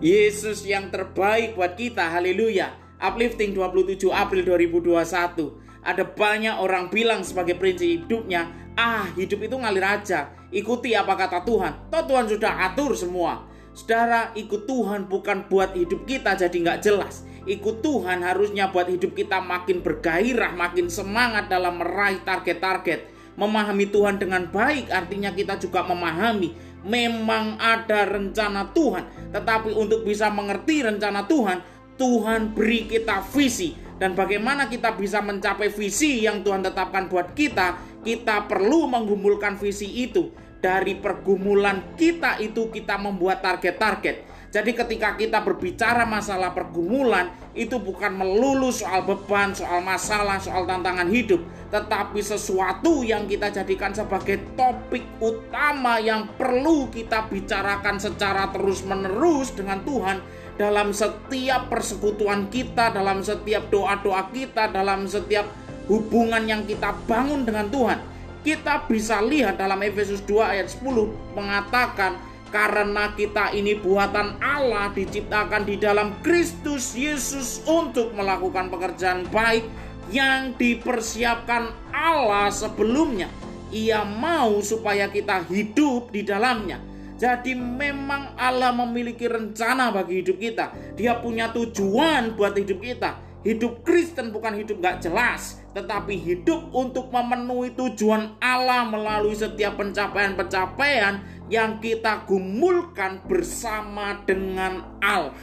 Yesus yang terbaik buat kita. Haleluya. Uplifting 27 April 2021. Ada banyak orang bilang sebagai prinsip hidupnya, ah hidup itu ngalir aja. Ikuti apa kata Tuhan. Toh Tuhan sudah atur semua. Saudara, ikut Tuhan bukan buat hidup kita jadi nggak jelas. Ikut Tuhan harusnya buat hidup kita makin bergairah, makin semangat dalam meraih target-target. Memahami Tuhan dengan baik artinya kita juga memahami memang ada rencana Tuhan. Tetapi untuk bisa mengerti rencana Tuhan, Tuhan beri kita visi. Dan bagaimana kita bisa mencapai visi yang Tuhan tetapkan buat kita, kita perlu menggumulkan visi itu. Dari pergumulan kita itu kita membuat target-target. Jadi ketika kita berbicara masalah pergumulan itu bukan melulu soal beban, soal masalah, soal tantangan hidup, tetapi sesuatu yang kita jadikan sebagai topik utama yang perlu kita bicarakan secara terus-menerus dengan Tuhan dalam setiap persekutuan kita, dalam setiap doa-doa kita, dalam setiap hubungan yang kita bangun dengan Tuhan. Kita bisa lihat dalam Efesus 2 ayat 10 mengatakan karena kita ini buatan Allah diciptakan di dalam Kristus Yesus untuk melakukan pekerjaan baik yang dipersiapkan Allah sebelumnya. Ia mau supaya kita hidup di dalamnya. Jadi memang Allah memiliki rencana bagi hidup kita. Dia punya tujuan buat hidup kita. Hidup Kristen bukan hidup gak jelas, tetapi hidup untuk memenuhi tujuan Allah melalui setiap pencapaian-pencapaian yang kita gumulkan bersama dengan Allah.